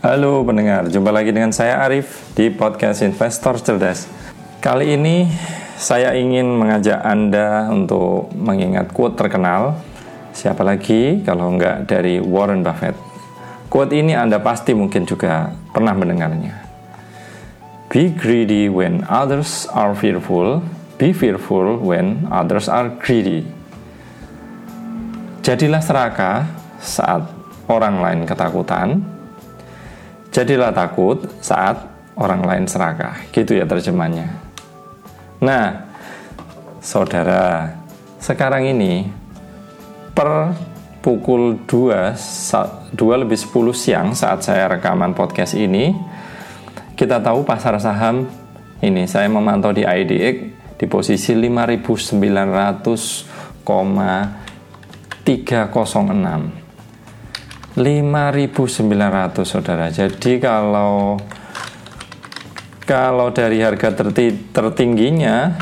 Halo pendengar, jumpa lagi dengan saya Arif di podcast Investor Cerdas. Kali ini saya ingin mengajak Anda untuk mengingat quote terkenal. Siapa lagi kalau enggak dari Warren Buffett. Quote ini Anda pasti mungkin juga pernah mendengarnya. Be greedy when others are fearful, be fearful when others are greedy. Jadilah serakah saat orang lain ketakutan, Jadilah takut saat orang lain serakah. Gitu ya terjemahnya. Nah, saudara, sekarang ini per pukul 2 2 lebih 10 siang saat saya rekaman podcast ini kita tahu pasar saham ini saya memantau di IDX di posisi 5900,306 5.900 saudara. Jadi kalau kalau dari harga terti, tertingginya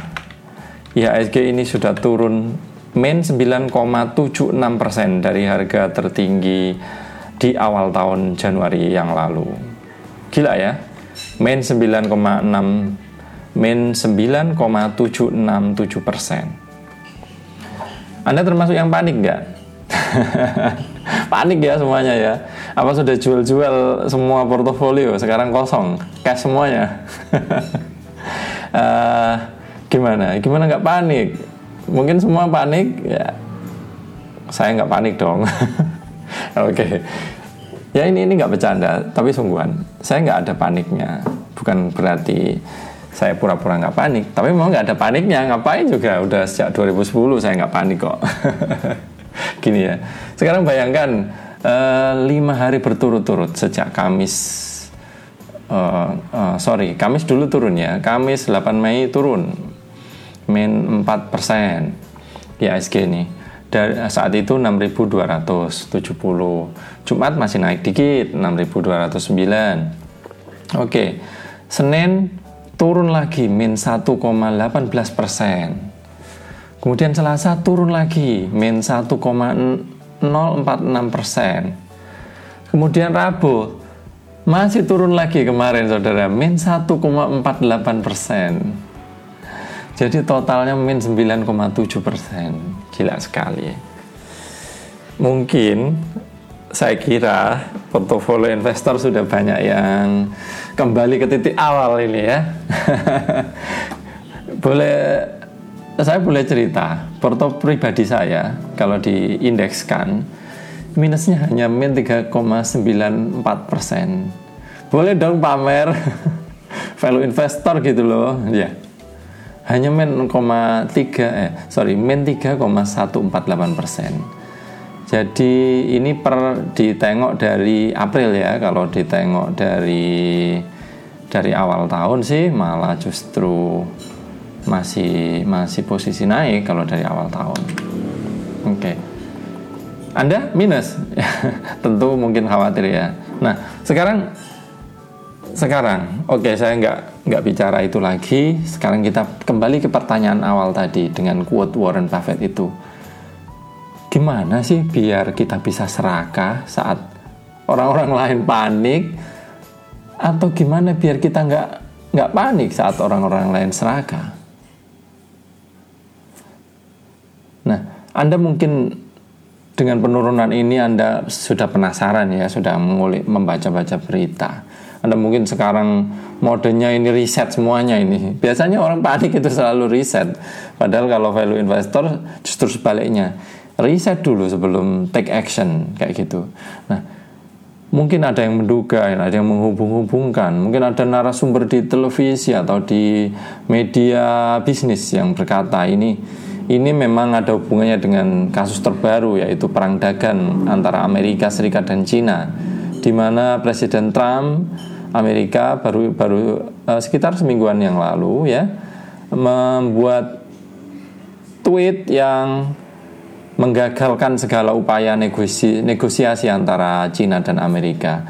IHSG ini sudah turun min 9,76% dari harga tertinggi di awal tahun Januari yang lalu. Gila ya. Min 9,6 min 9,767 Anda termasuk yang panik nggak? panik ya semuanya ya. Apa sudah jual-jual semua portofolio? Sekarang kosong. Cash semuanya. Uh, gimana? Gimana nggak panik? Mungkin semua panik? Ya saya nggak panik dong. Oke. Okay. ya ini ini nggak bercanda tapi sungguhan. Saya nggak ada paniknya. Bukan berarti saya pura-pura nggak panik tapi memang nggak ada paniknya. Ngapain juga? Udah sejak 2010 saya nggak panik kok Gini ya. Sekarang bayangkan uh, lima hari berturut-turut sejak Kamis. Uh, uh, sorry, Kamis dulu turun ya. Kamis 8 Mei turun, min 4 persen ISG ini. Dari saat itu 6.270. Jumat masih naik dikit, 6.209. Oke, Senin turun lagi min 1,18 persen. Kemudian Selasa turun lagi, min 1,046 persen. Kemudian Rabu masih turun lagi kemarin saudara, min 1,48 persen. Jadi totalnya min 9,7 persen. Gila sekali. Mungkin saya kira portofolio investor sudah banyak yang kembali ke titik awal ini ya. Boleh saya boleh cerita, porto pribadi saya kalau diindekskan minusnya hanya min 3,94 persen. Boleh dong pamer value investor gitu loh, ya. Hanya min 0,3 eh sorry min 3,148 persen. Jadi ini per ditengok dari April ya, kalau ditengok dari dari awal tahun sih malah justru masih masih posisi naik kalau dari awal tahun. Oke. Okay. Anda minus, tentu mungkin khawatir ya. Nah sekarang sekarang, oke okay, saya nggak nggak bicara itu lagi. Sekarang kita kembali ke pertanyaan awal tadi dengan quote Warren Buffett itu. Gimana sih biar kita bisa serakah saat orang-orang lain panik? Atau gimana biar kita nggak nggak panik saat orang-orang lain serakah? Nah, Anda mungkin dengan penurunan ini Anda sudah penasaran ya, sudah mengulik membaca-baca berita. Anda mungkin sekarang modenya ini riset semuanya ini. Biasanya orang panik itu selalu riset. Padahal kalau value investor justru sebaliknya. Riset dulu sebelum take action kayak gitu. Nah, mungkin ada yang menduga, ada yang menghubung-hubungkan, mungkin ada narasumber di televisi atau di media bisnis yang berkata ini ini memang ada hubungannya dengan kasus terbaru yaitu perang dagang antara Amerika Serikat dan Cina di mana Presiden Trump Amerika baru baru uh, sekitar semingguan yang lalu ya membuat tweet yang menggagalkan segala upaya negosi, negosiasi antara Cina dan Amerika.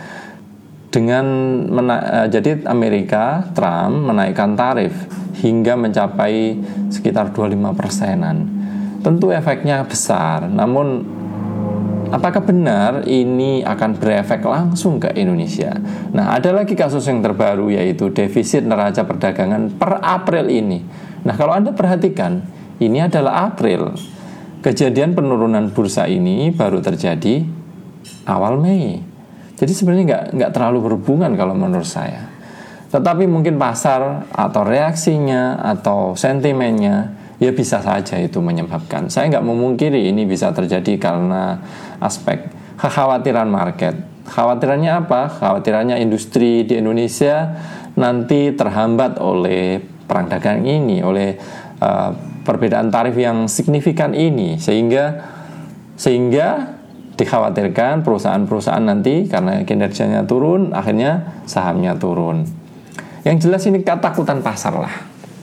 Dengan mena- uh, jadi Amerika Trump menaikkan tarif hingga mencapai sekitar 25 persenan. Tentu efeknya besar, namun Apakah benar ini akan berefek langsung ke Indonesia? Nah, ada lagi kasus yang terbaru yaitu defisit neraca perdagangan per April ini. Nah, kalau Anda perhatikan, ini adalah April. Kejadian penurunan bursa ini baru terjadi awal Mei. Jadi sebenarnya nggak nggak terlalu berhubungan kalau menurut saya. Tetapi mungkin pasar atau reaksinya atau sentimennya ya bisa saja itu menyebabkan. Saya nggak memungkiri ini bisa terjadi karena aspek kekhawatiran market. Khawatirannya apa? Khawatirannya industri di Indonesia nanti terhambat oleh perang dagang ini, oleh uh, perbedaan tarif yang signifikan ini, sehingga sehingga dikhawatirkan perusahaan-perusahaan nanti karena kinerjanya turun, akhirnya sahamnya turun. Yang jelas ini ketakutan pasar lah,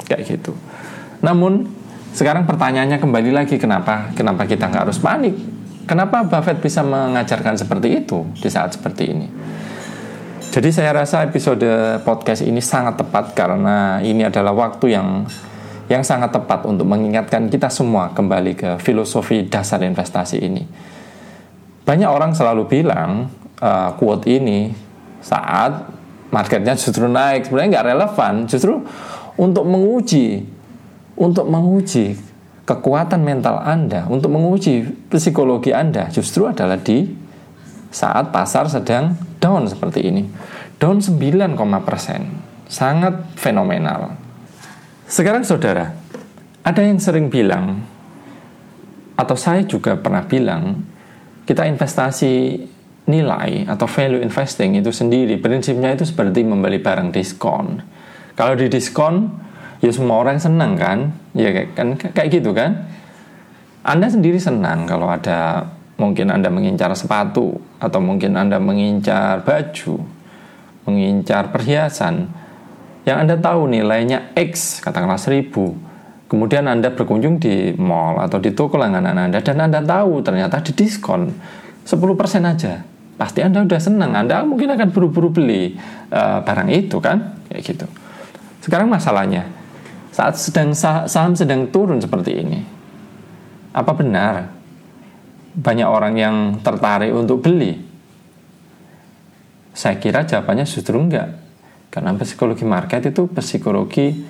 kayak gitu. Namun sekarang pertanyaannya kembali lagi kenapa kenapa kita nggak harus panik? Kenapa Buffett bisa mengajarkan seperti itu di saat seperti ini? Jadi saya rasa episode podcast ini sangat tepat karena ini adalah waktu yang yang sangat tepat untuk mengingatkan kita semua kembali ke filosofi dasar investasi ini. Banyak orang selalu bilang uh, quote ini saat marketnya justru naik sebenarnya nggak relevan, justru untuk menguji untuk menguji kekuatan mental Anda, untuk menguji psikologi Anda justru adalah di saat pasar sedang down seperti ini. Down 9, persen. Sangat fenomenal. Sekarang saudara, ada yang sering bilang atau saya juga pernah bilang kita investasi nilai atau value investing itu sendiri prinsipnya itu seperti membeli barang diskon. Kalau di diskon ya semua orang senang kan? Ya kan kayak gitu kan? Anda sendiri senang kalau ada mungkin anda mengincar sepatu atau mungkin anda mengincar baju mengincar perhiasan. Yang anda tahu nilainya X katakanlah seribu. Kemudian anda berkunjung di mall atau di toko langganan anda dan anda tahu ternyata di diskon 10% aja pasti anda udah senang anda mungkin akan buru-buru beli uh, barang itu kan kayak gitu sekarang masalahnya saat sedang saham sedang turun seperti ini. Apa benar banyak orang yang tertarik untuk beli? Saya kira jawabannya justru enggak. Karena psikologi market itu psikologi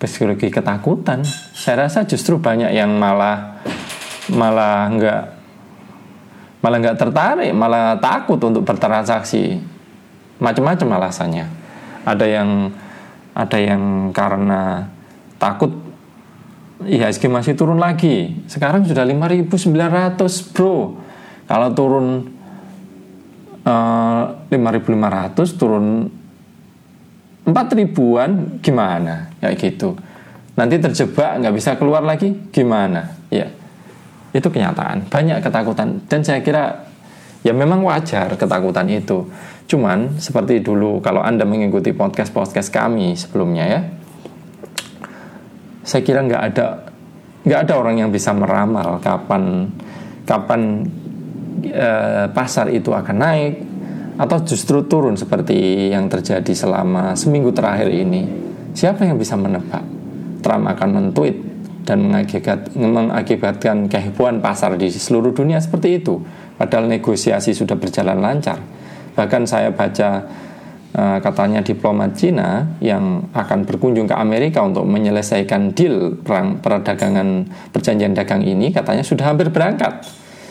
psikologi ketakutan. Saya rasa justru banyak yang malah malah enggak malah enggak tertarik, malah takut untuk bertransaksi. Macam-macam alasannya. Ada yang ada yang karena takut IHSG masih turun lagi. Sekarang sudah 5.900 bro. Kalau turun uh, eh, 5.500 turun 4 ribuan gimana? Kayak gitu. Nanti terjebak nggak bisa keluar lagi gimana? Ya, itu kenyataan. Banyak ketakutan dan saya kira ya memang wajar ketakutan itu. Cuman seperti dulu kalau anda mengikuti podcast podcast kami sebelumnya ya, saya kira nggak ada nggak ada orang yang bisa meramal kapan kapan e, pasar itu akan naik atau justru turun seperti yang terjadi selama seminggu terakhir ini. Siapa yang bisa menebak? Trump akan mentweet dan mengakibat, mengakibatkan kehebohan pasar di seluruh dunia seperti itu. Padahal negosiasi sudah berjalan lancar. Bahkan saya baca Eh, katanya diplomat Cina yang akan berkunjung ke Amerika untuk menyelesaikan deal perang perdagangan perjanjian dagang ini katanya sudah hampir berangkat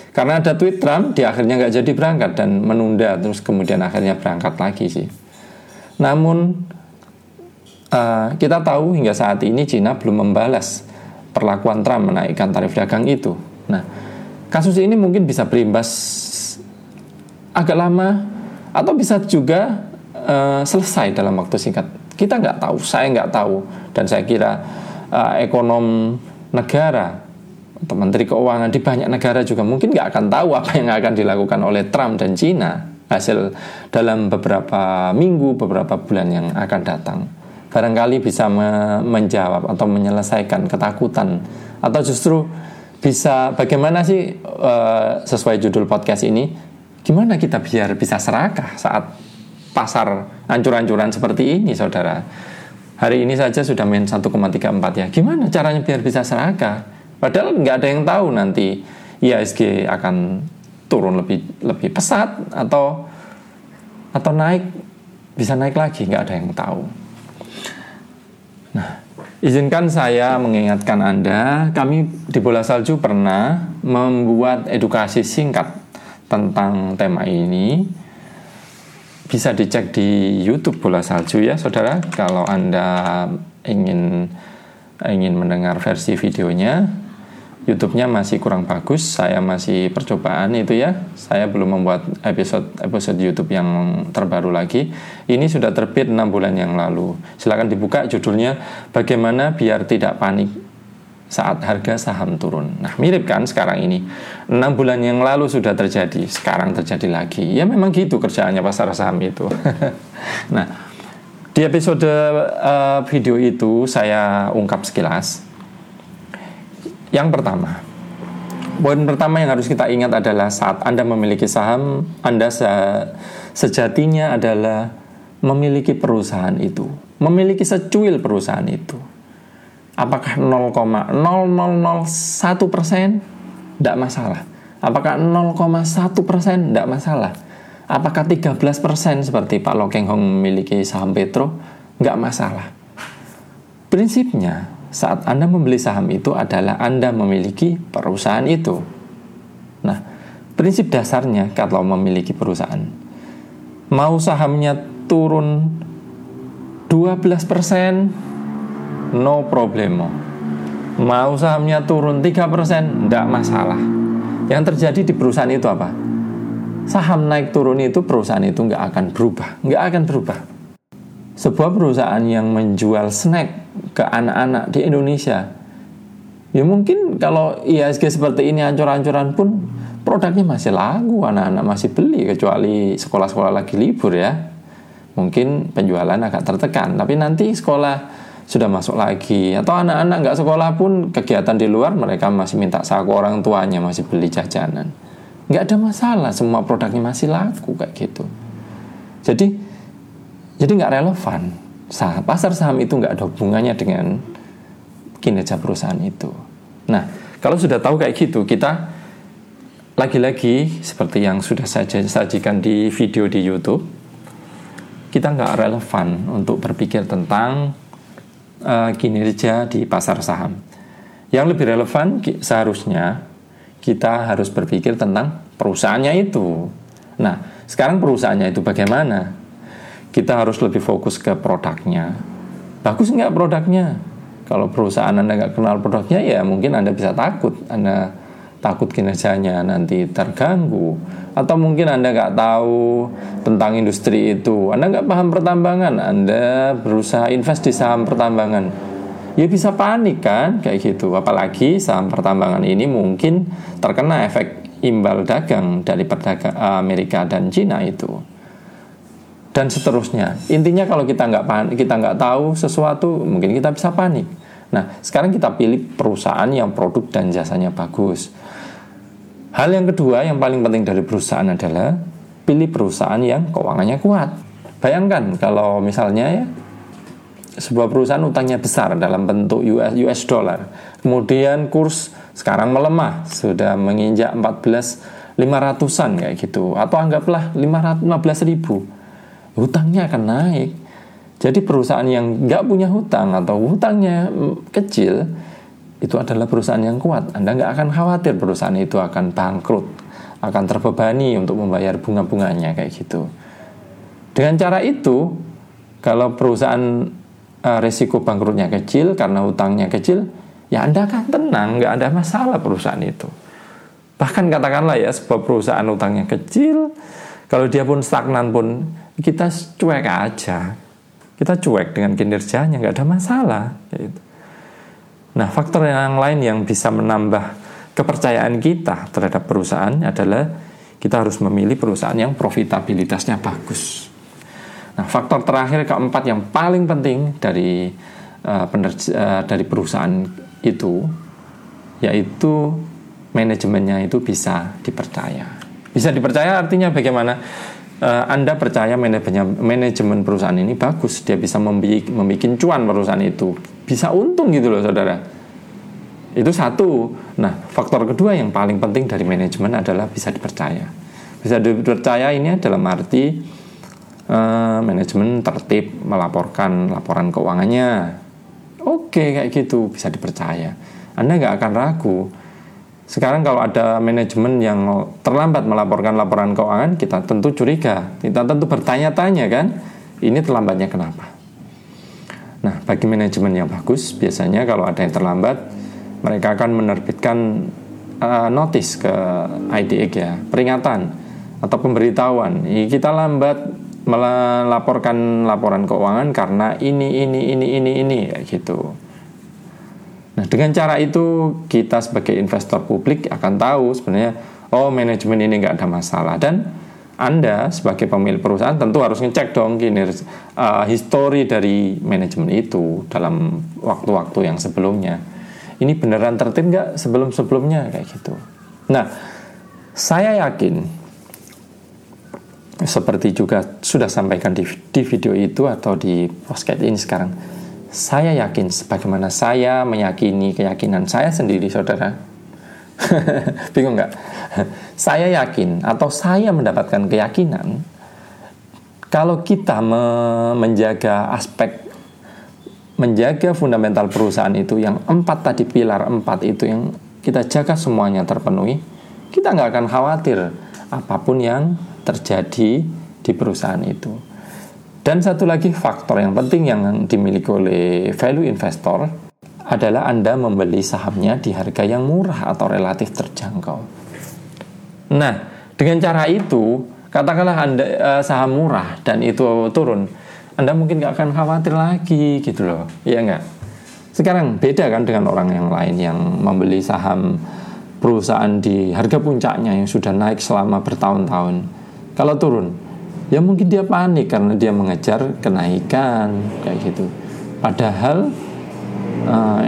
karena ada tweet Trump di akhirnya nggak jadi berangkat dan menunda terus kemudian akhirnya berangkat lagi sih namun uh, kita tahu hingga saat ini Cina belum membalas perlakuan Trump menaikkan tarif dagang itu nah kasus ini mungkin bisa berimbas agak lama atau bisa juga uh, selesai dalam waktu singkat. Kita nggak tahu, saya nggak tahu, dan saya kira uh, ekonom negara atau menteri keuangan di banyak negara juga mungkin nggak akan tahu apa yang akan dilakukan oleh Trump dan Cina hasil dalam beberapa minggu, beberapa bulan yang akan datang. Barangkali bisa me menjawab atau menyelesaikan ketakutan. Atau justru bisa bagaimana sih uh, sesuai judul podcast ini gimana kita biar bisa serakah saat pasar ancur-ancuran seperti ini saudara? Hari ini saja sudah main 1,34 ya. Gimana caranya biar bisa serakah? Padahal nggak ada yang tahu nanti IHSG akan turun lebih lebih pesat atau atau naik bisa naik lagi nggak ada yang tahu. Izinkan saya mengingatkan Anda, kami di Bola Salju pernah membuat edukasi singkat tentang tema ini. Bisa dicek di YouTube Bola Salju ya, saudara. Kalau Anda ingin ingin mendengar versi videonya, YouTube-nya masih kurang bagus. Saya masih percobaan itu ya. Saya belum membuat episode episode YouTube yang terbaru lagi. Ini sudah terbit 6 bulan yang lalu. Silahkan dibuka judulnya Bagaimana biar tidak panik saat harga saham turun. Nah, mirip kan sekarang ini. 6 bulan yang lalu sudah terjadi, sekarang terjadi lagi. Ya memang gitu kerjaannya pasar saham itu. nah, di episode uh, video itu saya ungkap sekilas yang pertama, poin pertama yang harus kita ingat adalah saat Anda memiliki saham, Anda se sejatinya adalah memiliki perusahaan itu, memiliki secuil perusahaan itu. Apakah 0,0001 persen? Tidak masalah. Apakah 0,1 persen? Tidak masalah. Apakah 13 persen seperti Pak Lokeng Hong memiliki saham Petro? Nggak masalah. Prinsipnya, saat Anda membeli saham itu adalah Anda memiliki perusahaan itu. Nah, prinsip dasarnya kalau memiliki perusahaan, mau sahamnya turun 12%, no problemo. Mau sahamnya turun 3%, tidak masalah. Yang terjadi di perusahaan itu apa? Saham naik turun itu perusahaan itu nggak akan berubah, nggak akan berubah. Sebuah perusahaan yang menjual snack ke anak-anak di Indonesia. Ya mungkin kalau ISG seperti ini ancur-ancuran pun produknya masih lagu, anak-anak masih beli kecuali sekolah-sekolah lagi libur ya. Mungkin penjualan agak tertekan, tapi nanti sekolah sudah masuk lagi atau anak-anak nggak sekolah pun kegiatan di luar mereka masih minta saku orang tuanya masih beli jajanan nggak ada masalah semua produknya masih laku kayak gitu jadi jadi nggak relevan saham, pasar saham itu nggak ada hubungannya dengan kinerja perusahaan itu. Nah, kalau sudah tahu kayak gitu, kita lagi-lagi seperti yang sudah saya sajikan di video di YouTube, kita nggak relevan untuk berpikir tentang uh, kinerja di pasar saham. Yang lebih relevan seharusnya kita harus berpikir tentang perusahaannya itu. Nah, sekarang perusahaannya itu bagaimana? Kita harus lebih fokus ke produknya. Bagus nggak produknya? Kalau perusahaan Anda nggak kenal produknya, ya mungkin Anda bisa takut. Anda takut kinerjanya nanti terganggu. Atau mungkin Anda nggak tahu tentang industri itu. Anda nggak paham pertambangan. Anda berusaha invest di saham pertambangan. Ya bisa panik kan, kayak gitu. Apalagi saham pertambangan ini mungkin terkena efek imbal dagang dari perdagang Amerika dan Cina itu dan seterusnya. Intinya kalau kita nggak kita nggak tahu sesuatu, mungkin kita bisa panik. Nah, sekarang kita pilih perusahaan yang produk dan jasanya bagus. Hal yang kedua yang paling penting dari perusahaan adalah pilih perusahaan yang keuangannya kuat. Bayangkan kalau misalnya ya sebuah perusahaan utangnya besar dalam bentuk US, US dollar. Kemudian kurs sekarang melemah, sudah menginjak 14 500-an kayak gitu atau anggaplah 515 ribu hutangnya akan naik. Jadi perusahaan yang nggak punya hutang atau hutangnya kecil itu adalah perusahaan yang kuat. Anda nggak akan khawatir perusahaan itu akan bangkrut, akan terbebani untuk membayar bunga-bunganya kayak gitu. Dengan cara itu, kalau perusahaan uh, resiko bangkrutnya kecil karena hutangnya kecil, ya Anda akan tenang, nggak ada masalah perusahaan itu. Bahkan katakanlah ya sebuah perusahaan hutangnya kecil, kalau dia pun stagnan pun kita cuek aja. Kita cuek dengan kinerjanya, nggak ada masalah. Gitu. Nah, faktor yang lain yang bisa menambah kepercayaan kita terhadap perusahaan adalah kita harus memilih perusahaan yang profitabilitasnya bagus. Nah, faktor terakhir keempat yang paling penting dari uh, uh, dari perusahaan itu yaitu manajemennya itu bisa dipercaya. Bisa dipercaya artinya bagaimana? Uh, Anda percaya manajemen, perusahaan ini bagus, dia bisa membuat, membuat cuan perusahaan itu, bisa untung gitu loh saudara. Itu satu. Nah, faktor kedua yang paling penting dari manajemen adalah bisa dipercaya. Bisa dipercaya ini adalah arti uh, manajemen tertib melaporkan laporan keuangannya. Oke, kayak gitu bisa dipercaya. Anda nggak akan ragu. Sekarang kalau ada manajemen yang terlambat melaporkan laporan keuangan, kita tentu curiga. Kita tentu bertanya-tanya kan, ini terlambatnya kenapa? Nah, bagi manajemen yang bagus, biasanya kalau ada yang terlambat, mereka akan menerbitkan uh, notice ke IDX ya, peringatan atau pemberitahuan. Kita lambat melaporkan laporan keuangan karena ini ini ini ini ini gitu. Nah, dengan cara itu kita sebagai investor publik akan tahu sebenarnya oh manajemen ini nggak ada masalah. Dan anda sebagai pemilik perusahaan tentu harus ngecek dong kinerja uh, histori dari manajemen itu dalam waktu-waktu yang sebelumnya. Ini beneran tertib nggak sebelum-sebelumnya? Kayak gitu. Nah, saya yakin seperti juga sudah sampaikan di, di video itu atau di podcast ini sekarang, saya yakin sebagaimana saya meyakini keyakinan saya sendiri, saudara. Bingung nggak? saya yakin atau saya mendapatkan keyakinan kalau kita me menjaga aspek menjaga fundamental perusahaan itu yang empat tadi pilar empat itu yang kita jaga semuanya terpenuhi kita nggak akan khawatir apa pun yang terjadi di perusahaan itu dan satu lagi faktor yang penting yang dimiliki oleh value investor adalah Anda membeli sahamnya di harga yang murah atau relatif terjangkau. Nah, dengan cara itu, katakanlah Anda uh, saham murah dan itu turun, anda mungkin nggak akan khawatir lagi gitu loh, iya nggak? Sekarang beda kan dengan orang yang lain yang membeli saham perusahaan di harga puncaknya yang sudah naik selama bertahun-tahun. Kalau turun, ya mungkin dia panik karena dia mengejar kenaikan kayak gitu. Padahal uh,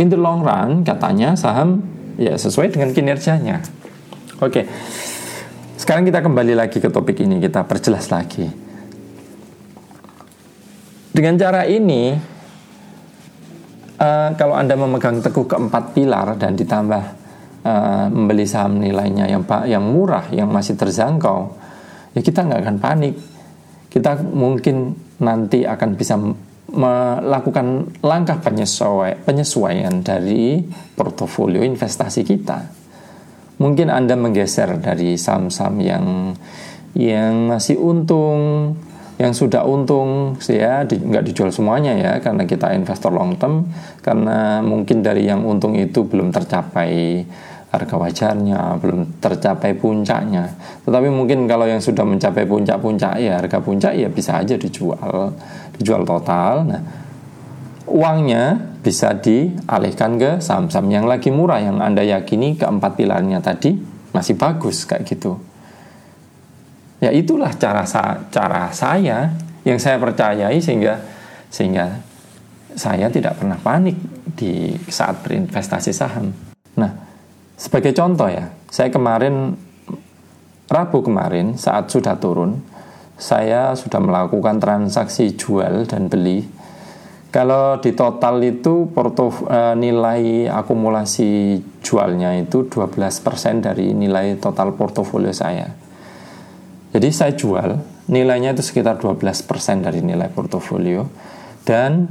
in the long run katanya saham ya sesuai dengan kinerjanya. Oke. Sekarang kita kembali lagi ke topik ini, kita perjelas lagi. Dengan cara ini, uh, kalau Anda memegang teguh keempat pilar dan ditambah uh, membeli saham nilainya yang yang murah, yang masih terjangkau, ya kita nggak akan panik. Kita mungkin nanti akan bisa melakukan langkah penyesuaian, penyesuaian dari portofolio investasi kita. Mungkin Anda menggeser dari saham-saham yang yang masih untung, yang sudah untung ya di, nggak dijual semuanya ya karena kita investor long term karena mungkin dari yang untung itu belum tercapai harga wajarnya belum tercapai puncaknya. Tetapi mungkin kalau yang sudah mencapai puncak-puncak ya harga puncak ya bisa aja dijual dijual total. Nah uangnya bisa dialihkan ke saham-saham yang lagi murah yang anda yakini keempat pilarnya tadi masih bagus kayak gitu. Ya itulah cara sa cara saya yang saya percayai sehingga sehingga saya tidak pernah panik di saat berinvestasi saham. Nah, sebagai contoh ya, saya kemarin Rabu kemarin saat sudah turun, saya sudah melakukan transaksi jual dan beli. Kalau di total itu porto e, nilai akumulasi jualnya itu 12% dari nilai total portofolio saya. Jadi saya jual nilainya itu sekitar 12% dari nilai portofolio dan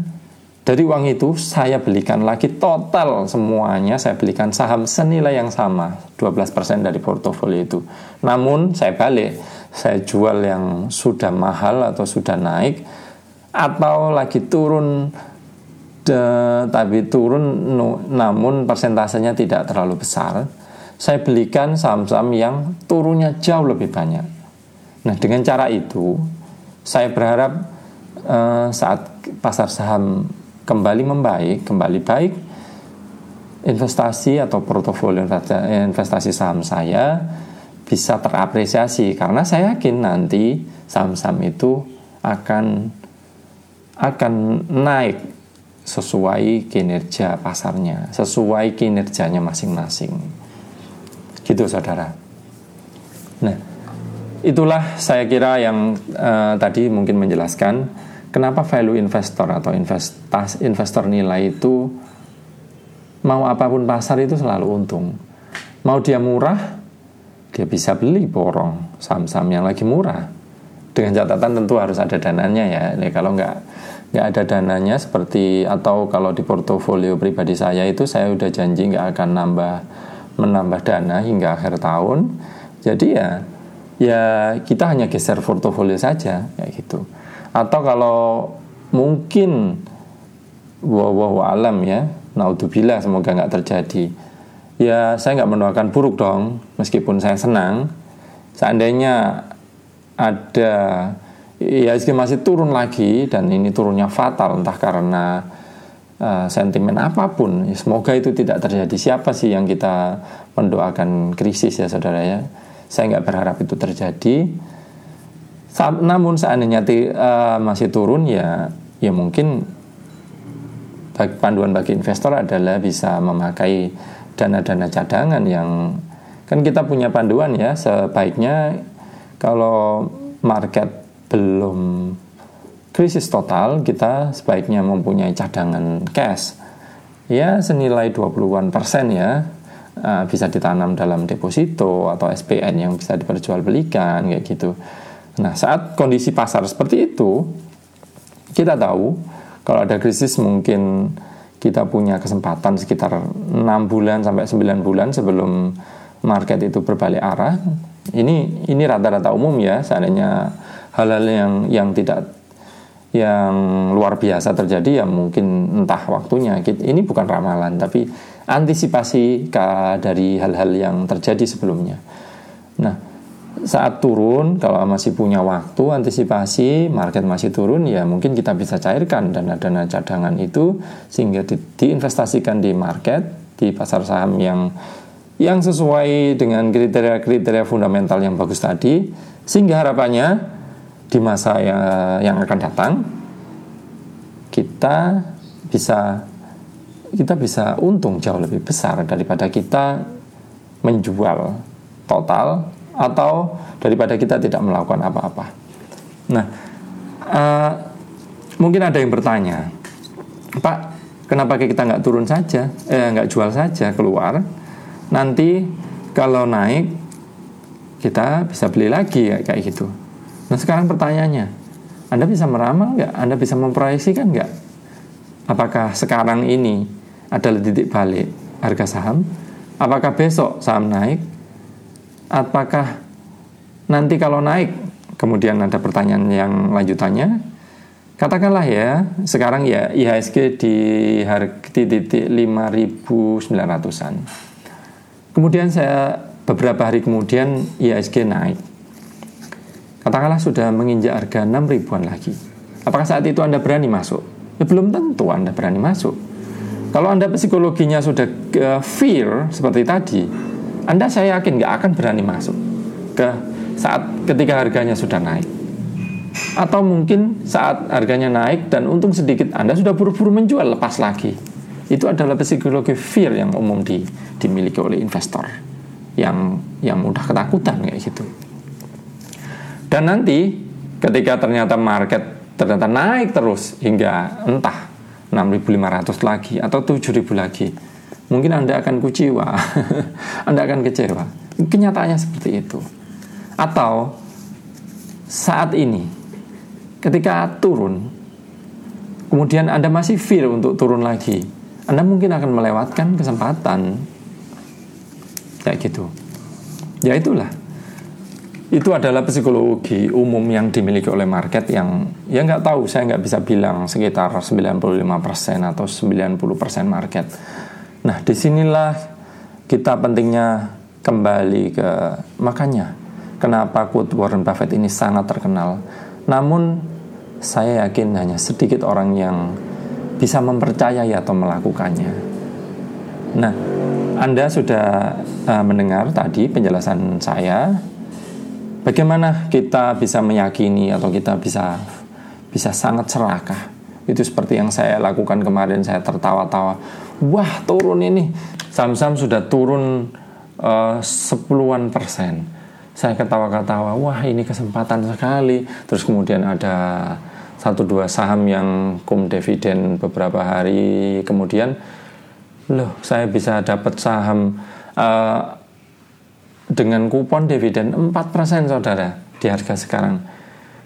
dari uang itu saya belikan lagi total semuanya saya belikan saham senilai yang sama 12% dari portofolio itu. Namun saya balik, saya jual yang sudah mahal atau sudah naik atau lagi turun de, tapi turun no, namun persentasenya tidak terlalu besar. Saya belikan saham-saham yang turunnya jauh lebih banyak Nah, dengan cara itu saya berharap uh, saat pasar saham kembali membaik, kembali baik, investasi atau portofolio investasi saham saya bisa terapresiasi karena saya yakin nanti saham-saham itu akan akan naik sesuai kinerja pasarnya, sesuai kinerjanya masing-masing. Gitu saudara. Nah, itulah saya kira yang uh, tadi mungkin menjelaskan kenapa value investor atau investasi investor nilai itu mau apa pun pasar itu selalu untung. Mau dia murah, dia bisa beli borong saham-saham yang lagi murah. Dengan catatan tentu harus ada dananya ya. Nih, kalau nggak nggak ada dananya seperti atau kalau di portofolio pribadi saya itu saya udah janji nggak akan nambah menambah dana hingga akhir tahun. Jadi ya ya kita hanya geser portofolio saja kayak gitu. Atau kalau mungkin wow alam ya naudzubillah semoga nggak terjadi. Ya saya nggak mendoakan buruk dong meskipun saya senang. Seandainya ada ya masih turun lagi dan ini turunnya fatal entah karena uh, sentimen apa pun ya, semoga itu tidak terjadi. Siapa sih yang kita mendoakan krisis ya saudara ya? Saya nggak berharap itu terjadi namun seandainya uh, masih turun ya ya mungkin panduan bagi investor adalah bisa memakai dana-dana cadangan yang kan kita punya panduan ya sebaiknya kalau market belum krisis total kita sebaiknya mempunyai cadangan cash ya senilai 20-an persen ya uh, bisa ditanam dalam deposito atau SPN yang bisa diperjualbelikan kayak gitu. Nah, saat kondisi pasar seperti itu, kita tahu kalau ada krisis mungkin kita punya kesempatan sekitar 6 bulan sampai 9 bulan sebelum market itu berbalik arah. Ini ini rata-rata umum ya, seandainya hal-hal yang yang tidak yang luar biasa terjadi ya mungkin entah waktunya. Ini bukan ramalan tapi antisipasi dari hal-hal yang terjadi sebelumnya. Nah, saat turun kalau masih punya waktu antisipasi market masih turun ya mungkin kita bisa cairkan dana-dana cadangan itu sehingga di, diinvestasikan di market di pasar saham yang yang sesuai dengan kriteria-kriteria fundamental yang bagus tadi sehingga harapannya di masa yang, yang akan datang kita bisa kita bisa untung jauh lebih besar daripada kita menjual total atau daripada kita tidak melakukan apa-apa. Nah, uh, mungkin ada yang bertanya, Pak, kenapa kita nggak turun saja, eh, nggak jual saja keluar? Nanti kalau naik kita bisa beli lagi ya, kayak gitu. Nah sekarang pertanyaannya, Anda bisa meramal nggak? Anda bisa memproyeksikan nggak? Apakah sekarang ini adalah titik balik harga saham? Apakah besok saham naik? Apakah nanti kalau naik kemudian ada pertanyaan yang lanjutannya? Katakanlah ya sekarang ya IHSG di harga titik 5.900an kemudian saya beberapa hari kemudian IHSG naik. Katakanlah sudah menginjak harga 6 ribuan lagi. Apakah saat itu Anda berani masuk? Ya belum tentu Anda berani masuk. Kalau Anda psikologinya sudah uh, fear seperti tadi anda saya yakin nggak akan berani masuk ke saat ketika harganya sudah naik. Atau mungkin saat harganya naik dan untung sedikit Anda sudah buru-buru menjual lepas lagi. Itu adalah psikologi fear yang umum di, dimiliki oleh investor yang yang mudah ketakutan kayak gitu. Dan nanti ketika ternyata market ternyata naik terus hingga entah 6.500 lagi atau 7.000 lagi mungkin Anda akan kuciwa, Anda akan kecewa. Kenyataannya seperti itu. Atau saat ini, ketika turun, kemudian Anda masih fear untuk turun lagi, Anda mungkin akan melewatkan kesempatan. Kayak gitu. Ya itulah. Itu adalah psikologi umum yang dimiliki oleh market yang ya nggak tahu, saya nggak bisa bilang sekitar 95% atau 90% market Nah, di sinilah kita pentingnya kembali ke makanya kenapa quote Warren Buffett ini sangat terkenal. Namun saya yakin hanya sedikit orang yang bisa mempercayai atau melakukannya. Nah, Anda sudah uh, mendengar tadi penjelasan saya bagaimana kita bisa meyakini atau kita bisa bisa sangat serakah. Itu seperti yang saya lakukan kemarin saya tertawa-tawa wah turun ini. Saham-saham sudah turun uh, sepuluhan persen. Saya ketawa-ketawa wah ini kesempatan sekali. Terus kemudian ada satu dua saham yang kum dividen beberapa hari kemudian loh saya bisa dapat saham uh, dengan kupon dividen 4% saudara di harga sekarang.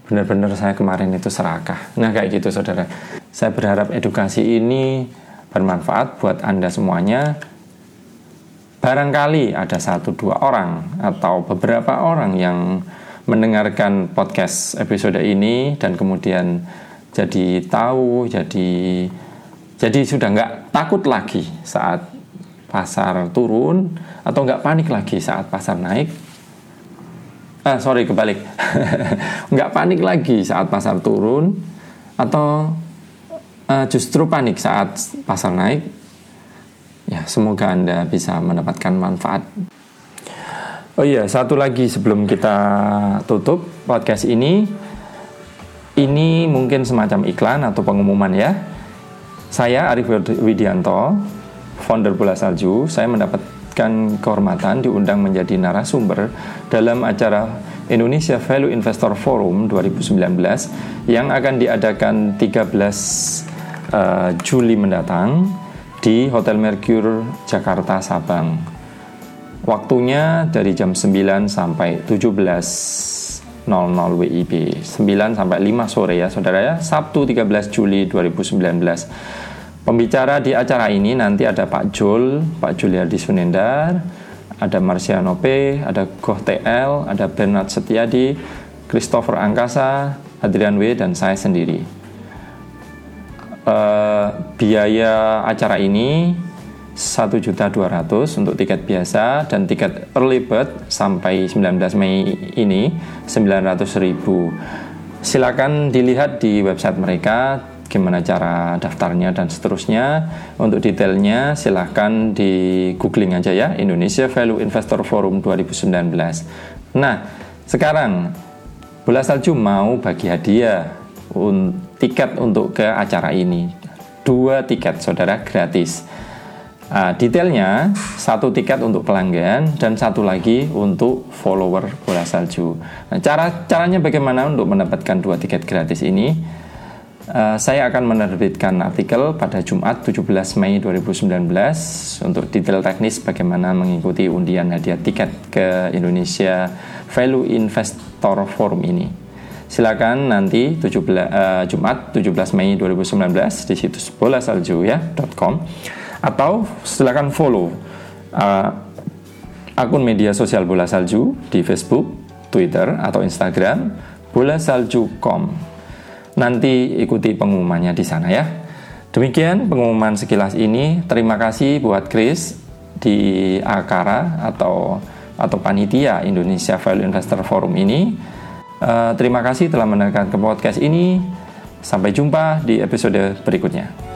Benar-benar saya kemarin itu serakah. Nah kayak gitu saudara. Saya berharap edukasi ini bermanfaat buat anda semuanya barangkali ada satu dua orang atau beberapa orang yang mendengarkan podcast episode ini dan kemudian jadi tahu jadi jadi sudah nggak takut lagi saat pasar turun atau nggak panik lagi saat pasar naik. Ah, sorry kebalik, nggak panik lagi saat pasar turun atau uh, justru panik saat pasar naik. Ya, semoga Anda bisa mendapatkan manfaat. Oh iya, satu lagi sebelum kita tutup podcast ini, ini mungkin semacam iklan atau pengumuman ya saya Arif Widianto, founder Bola Salju, saya mendapatkan kehormatan diundang menjadi narasumber dalam acara Indonesia Value Investor Forum 2019 yang akan diadakan 13 eh, Juli mendatang di Hotel Mercure Jakarta Sabang. Waktunya dari jam 9 sampai 17 00 WIB 9 sampai 5 sore ya saudara ya Sabtu 13 Juli 2019 Pembicara di acara ini nanti ada Pak Jul, Pak Juliardi Sunendar, ada Marciano P, ada Goh TL, ada Bernard Setiadi, Christopher Angkasa, Adrian W, dan saya sendiri. Biaya acara ini 1.200 untuk tiket biasa dan tiket early bird sampai 19 Mei ini 900.000. Silakan dilihat di website mereka gimana cara daftarnya dan seterusnya. Untuk detailnya silahkan di googling aja ya Indonesia Value Investor Forum 2019. Nah, sekarang Bola Salju mau bagi hadiah un tiket untuk ke acara ini. Dua tiket saudara gratis. Nah, detailnya satu tiket untuk pelanggan dan satu lagi untuk follower bola salju. Nah, cara caranya bagaimana untuk mendapatkan dua tiket gratis ini? Uh, saya akan menerbitkan artikel pada Jumat 17 Mei 2019 untuk detail teknis bagaimana mengikuti undian hadiah tiket ke Indonesia Value Investor Forum ini. Silakan nanti 17, uh, Jumat 17 Mei 2019 di situs bolasalju.com atau silakan follow uh, akun media sosial Bola Salju di Facebook, Twitter atau Instagram bolasalju.com Nanti ikuti pengumumannya di sana ya. Demikian pengumuman sekilas ini. Terima kasih buat Chris di Akara atau atau panitia Indonesia Value Investor Forum ini. Uh, terima kasih telah mendengarkan ke podcast ini. Sampai jumpa di episode berikutnya.